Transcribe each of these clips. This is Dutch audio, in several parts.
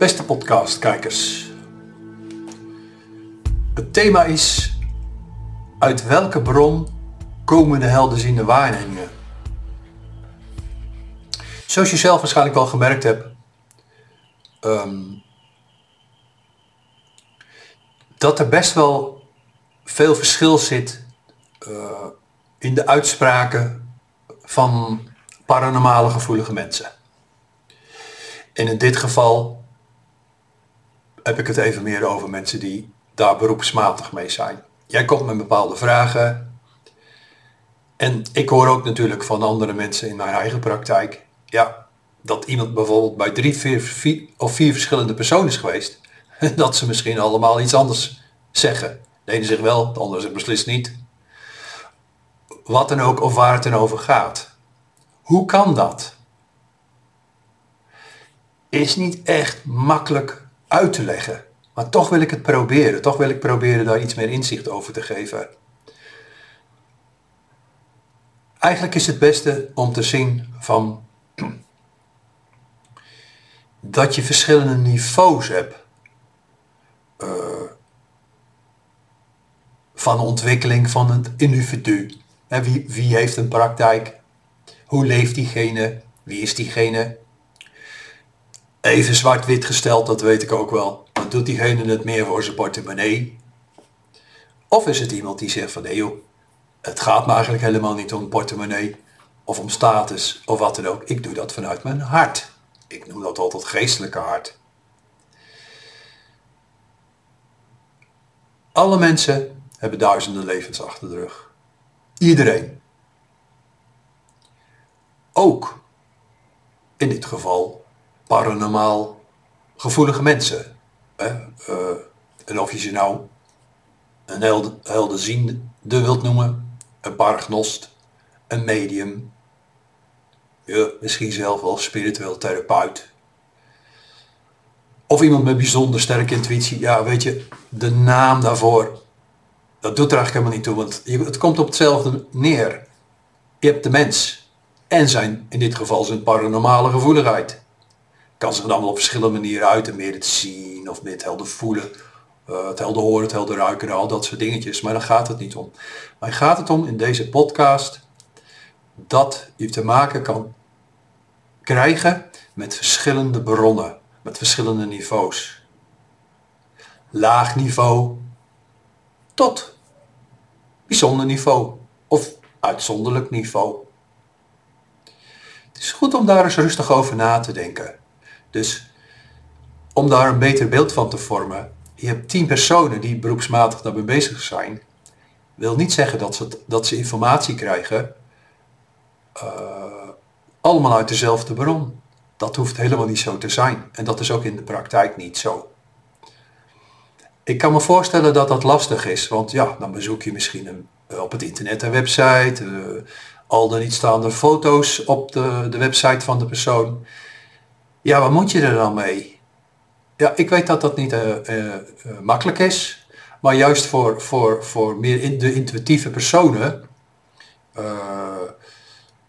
Beste podcastkijkers. Het thema is uit welke bron komen de helderziende waarnemingen? Zoals je zelf waarschijnlijk wel gemerkt hebt, ehm, dat er best wel veel verschil zit uh, in de uitspraken van paranormale gevoelige mensen. En in dit geval heb ik het even meer over mensen die daar beroepsmatig mee zijn. Jij komt met bepaalde vragen. En ik hoor ook natuurlijk van andere mensen in mijn eigen praktijk. Ja, dat iemand bijvoorbeeld bij drie vier, of vier verschillende personen is geweest. Dat ze misschien allemaal iets anders zeggen. De ene zegt wel, de andere zegt beslist niet. Wat dan ook of waar het dan over gaat. Hoe kan dat? Is niet echt makkelijk uit te leggen. Maar toch wil ik het proberen. Toch wil ik proberen daar iets meer inzicht over te geven. Eigenlijk is het beste om te zien van dat je verschillende niveaus hebt uh, van ontwikkeling van het individu. Wie, wie heeft een praktijk? Hoe leeft diegene? Wie is diegene? Even zwart-wit gesteld, dat weet ik ook wel. Maar doet diegene het meer voor zijn portemonnee? Of is het iemand die zegt van nee joh, het gaat me eigenlijk helemaal niet om portemonnee of om status of wat dan ook. Ik doe dat vanuit mijn hart. Ik noem dat altijd geestelijke hart. Alle mensen hebben duizenden levens achter de rug. Iedereen. Ook in dit geval paranormaal gevoelige mensen. Uh, en of je ze nou een helde, helderziende wilt noemen, een paragnost, een medium, ja, misschien zelf wel spiritueel therapeut. Of iemand met bijzonder sterke intuïtie. Ja, weet je, de naam daarvoor, dat doet er eigenlijk helemaal niet toe, want het komt op hetzelfde neer. Je hebt de mens en zijn, in dit geval zijn paranormale gevoeligheid. Kan zich dan op verschillende manieren uiten, meer het zien of meer het helder voelen, uh, het helder horen, het helder ruiken, al dat soort dingetjes. Maar daar gaat het niet om. Maar gaat het om in deze podcast dat je te maken kan krijgen met verschillende bronnen, met verschillende niveaus. Laag niveau tot bijzonder niveau of uitzonderlijk niveau. Het is goed om daar eens rustig over na te denken. Dus om daar een beter beeld van te vormen, je hebt tien personen die beroepsmatig daarbij bezig zijn, wil niet zeggen dat ze, dat ze informatie krijgen uh, allemaal uit dezelfde bron. Dat hoeft helemaal niet zo te zijn. En dat is ook in de praktijk niet zo. Ik kan me voorstellen dat dat lastig is, want ja, dan bezoek je misschien een, eh, op het internet een website, uh, al dan niet staande foto's op de, de website van de persoon. Ja, wat moet je er dan mee? Ja, ik weet dat dat niet uh, makkelijk is, maar juist voor, voor, voor meer de intuïtieve personen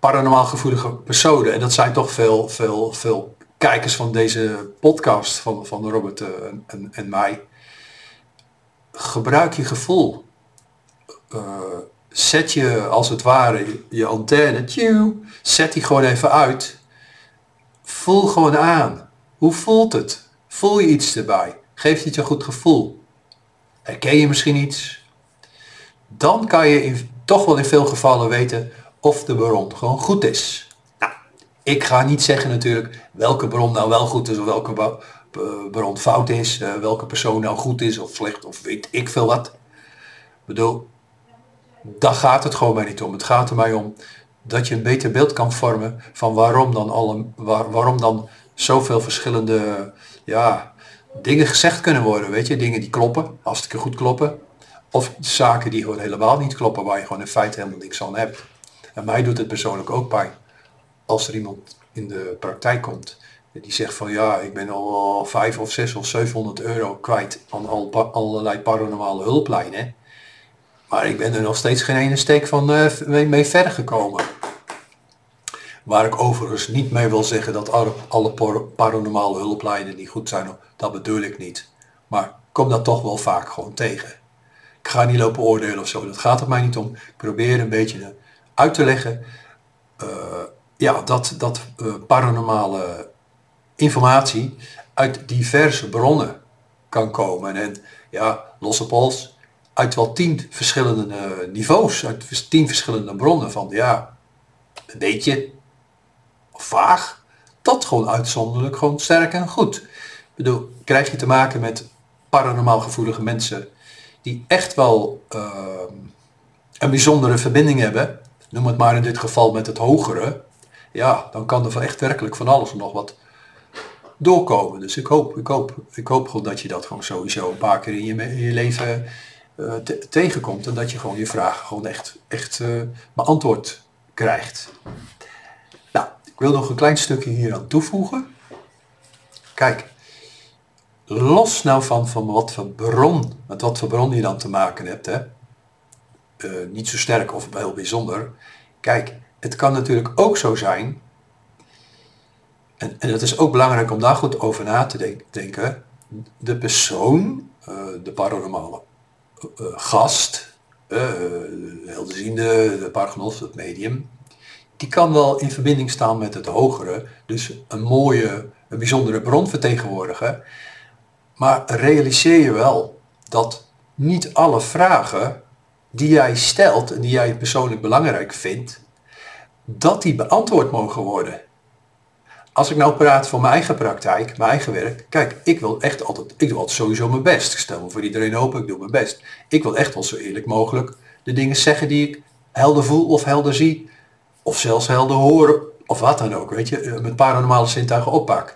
paranormaal gevoelige personen. En dat zijn toch veel, veel, veel kijkers van deze podcast van, van Robert eh, en, en mij. Gebruik je gevoel. Zet je als het ware je antenne, zet die gewoon even uit. Voel gewoon aan. Hoe voelt het? Voel je iets erbij? Geeft het je een goed gevoel? Herken je misschien iets? Dan kan je in, toch wel in veel gevallen weten of de bron gewoon goed is. Nou, ik ga niet zeggen natuurlijk welke bron nou wel goed is of welke bron fout is, uh, welke persoon nou goed is of slecht of weet ik veel wat. Ik bedoel, daar gaat het gewoon mij niet om. Het gaat er mij om dat je een beter beeld kan vormen van waarom dan, alle, waar, waarom dan zoveel verschillende ja, dingen gezegd kunnen worden. Weet je, dingen die kloppen, hartstikke goed kloppen. Of zaken die gewoon helemaal niet kloppen, waar je gewoon in feite helemaal niks aan hebt. En mij doet het persoonlijk ook pijn als er iemand in de praktijk komt die zegt van ja, ik ben al 5 of 6 of 700 euro kwijt aan al, allerlei paranormale hulplijnen. Maar ik ben er nog steeds geen ene steek van mee, mee verder gekomen. Waar ik overigens niet mee wil zeggen dat alle, paranormale hulplijnen niet goed zijn. Dat bedoel ik niet. Maar ik kom dat toch wel vaak gewoon tegen. Ik ga niet lopen oordelen of zo. Dat gaat er mij niet om. Ik probeer een beetje uit te leggen. Uh, ja, dat, dat uh, paranormale informatie uit diverse bronnen kan komen. En ja, losse pols, uit wel tien verschillende uh, niveaus, uit tien verschillende bronnen van ja, een beetje vaag, dat gewoon uitzonderlijk gewoon sterk en goed. Ik bedoel, krijg je te maken met paranormaal gevoelige mensen die echt wel uh, een bijzondere verbinding hebben, noem het maar in dit geval met het hogere, ja, dan kan er van echt werkelijk van alles nog wat doorkomen. Dus ik hoop, ik hoop, ik hoop gewoon dat je dat gewoon sowieso een paar keer in je, in je leven uh, tegenkomt en dat je gewoon je vragen gewoon echt, echt uh, beantwoord krijgt. Ik wil nog een klein stukje hier aan toevoegen. Kijk, los nou van, van wat voor bron, met wat voor bron je dan te maken hebt, hè. Uh, niet zo sterk of heel bijzonder. Kijk, het kan natuurlijk ook zo zijn, en, en het is ook belangrijk om daar goed over na te denken, de persoon, uh, de paranormale uh, gast, de helderziende, de paragnost, het medium, die kan wel in verbinding staan met het hogere, dus een mooie, een bijzondere bron vertegenwoordigen. Maar realiseer je wel dat niet alle vragen die jij stelt en die jij persoonlijk belangrijk vindt, dat die beantwoord mogen worden. Als ik nou praat van mijn eigen praktijk, mijn eigen werk, kijk, ik wil echt altijd, ik doe altijd sowieso mijn best. Ik stel me voor iedereen open, ik doe mijn best. Ik wil echt wel zo eerlijk mogelijk de dingen zeggen die ik helder voel of helder zie, of zelfs helder horen, of wat dan ook, weet je, eh, met paranormale zintuigen oppak.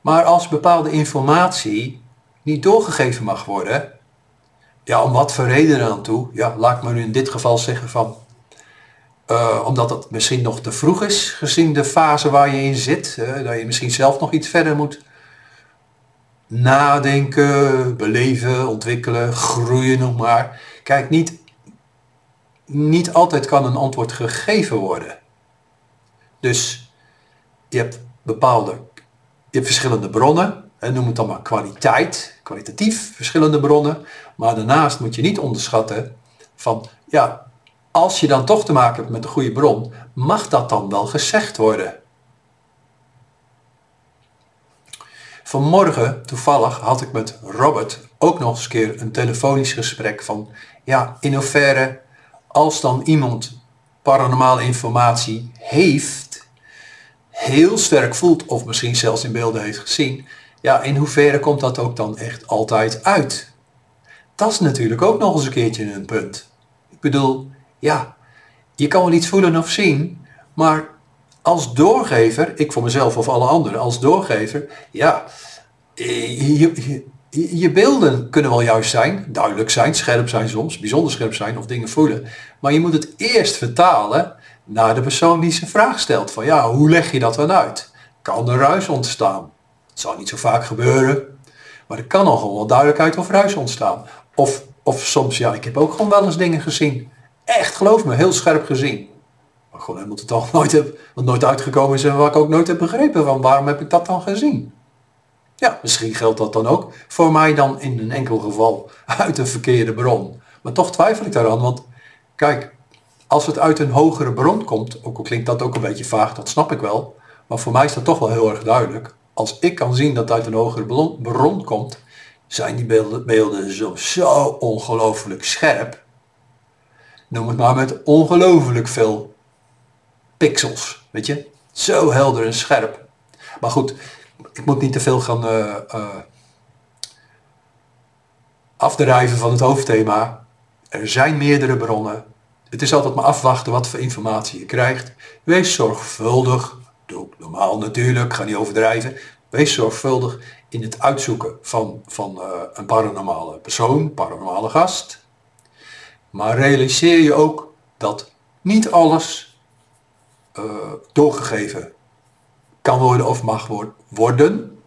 Maar als bepaalde informatie niet doorgegeven mag worden, ja, om wat voor reden dan toe, ja, laat ik me nu in dit geval zeggen van, uh, omdat het misschien nog te vroeg is, gezien de fase waar je in zit. Uh, dat je misschien zelf nog iets verder moet nadenken, beleven, ontwikkelen, groeien nog maar. Kijk, niet, niet altijd kan een antwoord gegeven worden. Dus je hebt bepaalde, je hebt verschillende bronnen, en noem het dan maar kwaliteit, kwalitatief verschillende bronnen. Maar daarnaast moet je niet onderschatten van, ja, als je dan toch te maken hebt met een goede bron, mag dat dan wel gezegd worden? Vanmorgen, toevallig, had ik met Robert ook nog eens een keer een telefonisch gesprek van, ja, in hoeverre, als dan iemand paranormale informatie heeft, heel sterk voelt of misschien zelfs in beelden heeft gezien, ja, in hoeverre komt dat ook dan echt altijd uit? Dat is natuurlijk ook nog eens een keertje een punt. Ik bedoel, ja, je kan wel iets voelen of zien, maar als doorgever, ik voor mezelf of alle anderen, als doorgever, ja, je, je, je beelden kunnen wel juist zijn, duidelijk zijn, scherp zijn soms, bijzonder scherp zijn of dingen voelen. Maar je moet het eerst vertalen naar de persoon die zijn vraag stelt. Van ja, hoe leg je dat dan uit? Kan er ruis ontstaan? Het zal niet zo vaak gebeuren. Maar er kan al wel duidelijkheid of ruis ontstaan. Of, of soms, ja, ik heb ook gewoon wel eens dingen gezien echt, geloof me, heel scherp gezien. Maar gewoon omdat het al nooit, heb, wat nooit uitgekomen is en waar ik ook nooit heb begrepen van waarom heb ik dat dan gezien. Ja, misschien geldt dat dan ook voor mij dan in een enkel geval uit een verkeerde bron. Maar toch twijfel ik daaraan, want kijk, als het uit een hogere bron komt, ook al klinkt dat ook een beetje vaag, dat snap ik wel, maar voor mij is dat toch wel heel erg duidelijk. Als ik kan zien dat het uit een hogere bron komt, zijn die beelden, beelden zo, zo ongelooflijk scherp noem het maar met ongelooflijk veel pixels. Weet je? Zo helder en scherp. Maar goed, ik moet niet te veel gaan uh, uh, afdrijven van het hoofdthema. Er zijn meerdere bronnen. Het is altijd maar afwachten wat voor informatie je krijgt. Wees zorgvuldig. Doe ik normaal natuurlijk, ga niet overdrijven. Wees zorgvuldig in het uitzoeken van, van uh, een paranormale persoon, paranormale gast. Maar realiseer je ook dat niet alles uh, doorgegeven kan worden of mag worden.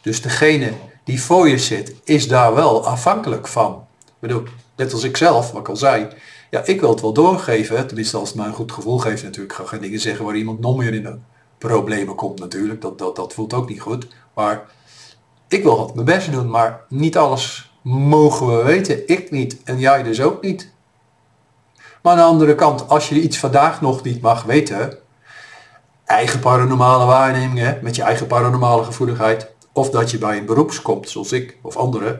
Dus degene die voor je zit, is daar wel afhankelijk van. Ik bedoel, net als ik zelf, wat ik al zei, ja, ik wil het wel doorgeven. Tenminste, als het mij een goed gevoel geeft natuurlijk. Ik ga geen dingen zeggen waar iemand nog meer in de problemen komt natuurlijk. Dat, dat, dat voelt ook niet goed. Maar ik wil wat mijn best doen. Maar niet alles mogen we weten. Ik niet en jij dus ook niet. Maar aan de andere kant, als je iets vandaag nog niet mag weten, eigen paranormale waarnemingen, met je eigen paranormale gevoeligheid, of dat je bij een beroeps komt, zoals ik of anderen.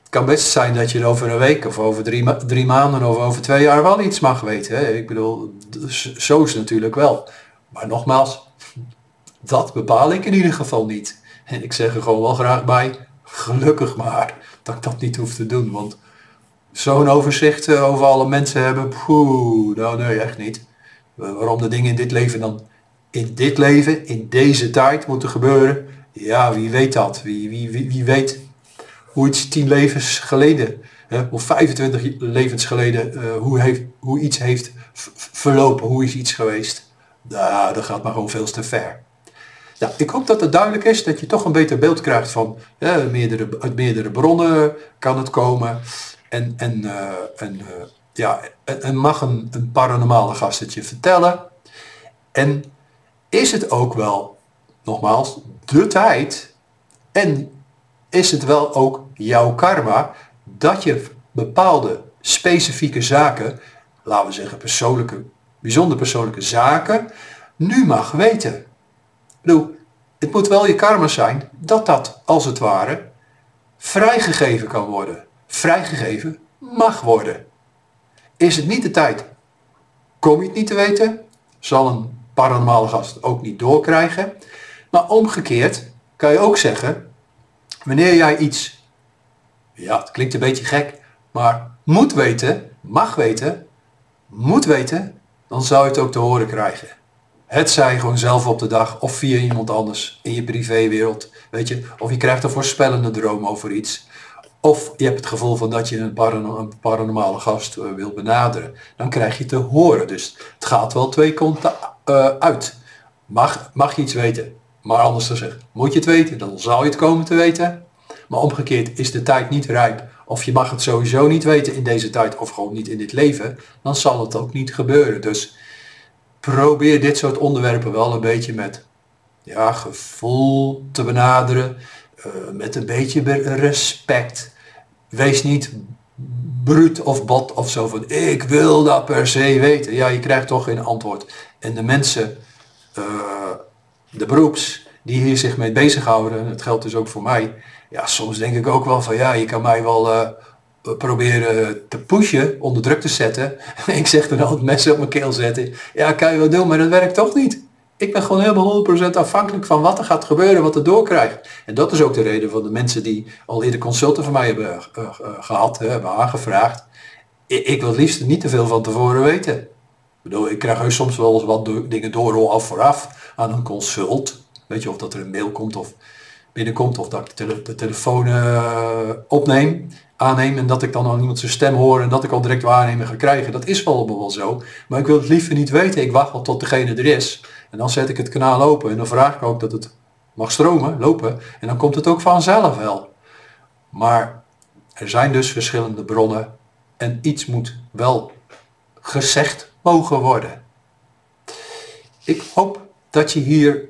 Het kan best zijn dat je over een week of over drie, drie maanden of over twee jaar wel iets mag weten. Hè? Ik bedoel, zo is natuurlijk wel. Maar nogmaals, dat bepaal ik in ieder geval niet. En ik zeg er gewoon wel graag bij, gelukkig maar, dat ik dat niet hoef te doen. Want zo'n overzicht eh, over alle mensen hebben, poeh, nou nee, echt niet. Waarom de dingen in dit leven dan in dit leven, in deze tijd moeten gebeuren, ja, wie weet dat? Wie, wie, wie, wie weet hoe iets tien levens geleden, hè, of 25 levens geleden, uh, hoe, heeft, hoe iets heeft verlopen, hoe is iets geweest. Nou, dat gaat maar gewoon veel te ver. Nou, ik hoop dat het duidelijk is, dat je toch een beter beeld krijgt van meerdere, uit meerdere bronnen kan het komen. En, en, uh, en, uh, ja, en mag een, een paranormale gast het je vertellen. En is het ook wel, nogmaals, de tijd en is het wel ook jouw karma dat je bepaalde specifieke zaken, laten we zeggen persoonlijke, bijzonder persoonlijke zaken, nu mag weten. Ik het moet wel je karma zijn dat dat, als het ware, vrijgegeven kan worden. Vrijgegeven mag worden. Is het niet de tijd? Kom je het niet te weten? Zal een paranormale gast ook niet doorkrijgen. Maar omgekeerd kan je ook zeggen, wanneer jij iets, ja het klinkt een beetje gek, maar moet weten, mag weten, moet weten, dan zou je het ook te horen krijgen. Het zij gewoon zelf op de dag of via iemand anders in je privéwereld. Weet je, of je krijgt een voorspellende droom over iets. Of je hebt het gevoel van dat je een, paranormale gast uh, wil benaderen. Dan krijg je te horen. Dus het gaat wel twee kanten uh, uit. Mag, mag je iets weten? Maar anders gezegd, moet je het weten, dan zal je het komen te weten. Maar omgekeerd is de tijd niet rijp. Of je mag het sowieso niet weten in deze tijd of gewoon niet in dit leven. Dan zal het ook niet gebeuren. Dus probeer dit soort onderwerpen wel een beetje met ja, gevoel te benaderen. Uh, met een beetje respect. Wees niet bruut of bot of zo van ik wil dat per se weten. Ja, je krijgt toch geen antwoord. En de mensen, uh, de beroeps, die hier zich mee bezighouden, het geldt dus ook voor mij. Ja, soms denk ik ook wel van ja, je kan mij wel uh, proberen te pushen, onder druk te zetten. ik zeg dan altijd mensen op mijn keel zetten. Ja, kan je wel doen, maar dat werkt toch niet. Ik ben gewoon helemaal 100% afhankelijk van wat er gaat gebeuren, wat er doorkrijgt. En dat is ook de reden van de mensen die al eerder consulten van mij hebben uh, uh, gehad, hebben aangevraagd. Ik, wil het liefst niet te veel van tevoren weten. Ik bedoel, ik krijg soms wel eens wat dingen door af vooraf aan een consult. Weet je, of dat er een mail komt of binnenkomt, of dat ik de, tele de telefoon uh, opneem, aanneem en dat ik dan al iemand zijn stem hoor en dat ik al direct waarnemen ga krijgen. Dat is wel wel zo. Maar ik wil het liever niet weten. Ik wacht wel tot degene er is. En dan zet ik het kanaal open en dan vraag ik ook dat het mag stromen, lopen. En dan komt het ook vanzelf wel. Maar er zijn dus verschillende bronnen en iets moet wel gezegd mogen worden. Ik hoop dat je hier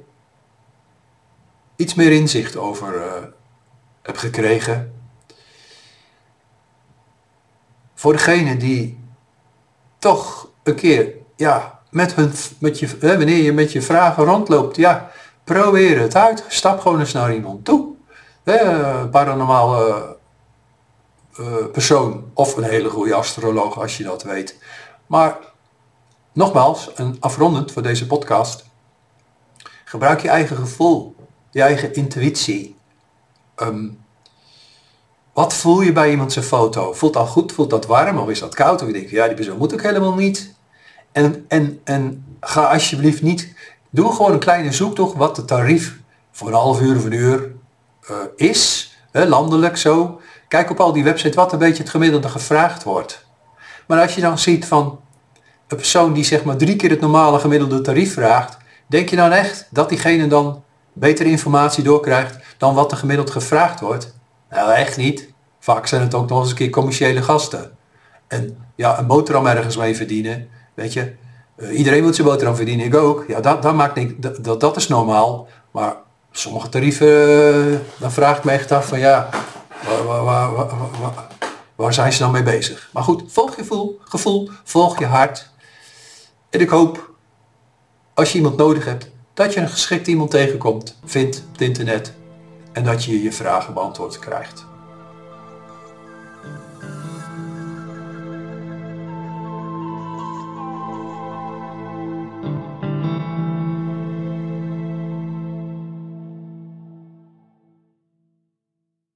iets meer inzicht over uh, hebt gekregen. Voor degene die toch een keer ja, met hun, met je, wanneer je met je vragen rondloopt, ja, probeer het uit. Stap gewoon eens naar iemand toe. Een paranormale uh, persoon of een hele goede astroloog als je dat weet. Maar nogmaals, een afrondend voor deze podcast. Gebruik je eigen gevoel, je eigen intuïtie. Um, wat voel je bij iemand zijn foto? Voelt dat goed? Voelt dat warm? Of is dat koud? Of je denkt, ja, die persoon moet ook helemaal niet. En, en, en ga alsjeblieft niet, doe gewoon een kleine zoektocht wat de tarief voor een half uur of een uur uh, is, hè, landelijk zo. Kijk op al die websites wat een beetje het gemiddelde gevraagd wordt. Maar als je dan ziet van een persoon die zeg maar drie keer het normale gemiddelde tarief vraagt, denk je dan echt dat diegene dan betere informatie doorkrijgt dan wat er gemiddeld gevraagd wordt? Nou echt niet. Vaak zijn het ook nog eens een keer commerciële gasten. En ja, een boterham ergens mee verdienen, weet je. Eh, iedereen moet zijn boterham verdienen, ik ook. Ja, dat, dat, maakt niet, dat, dat is normaal. Maar sommige tarieven, uh, dan vraag ik me echt af van ja, waar, waar, waar, waar, zijn ze dan mee bezig? Maar goed, volg je gevoel, gevoel, volg je hart. En ik hoop, als je iemand nodig hebt, dat je een geschikt iemand tegenkomt, vindt op het internet. En dat je je vragen beantwoord krijgt.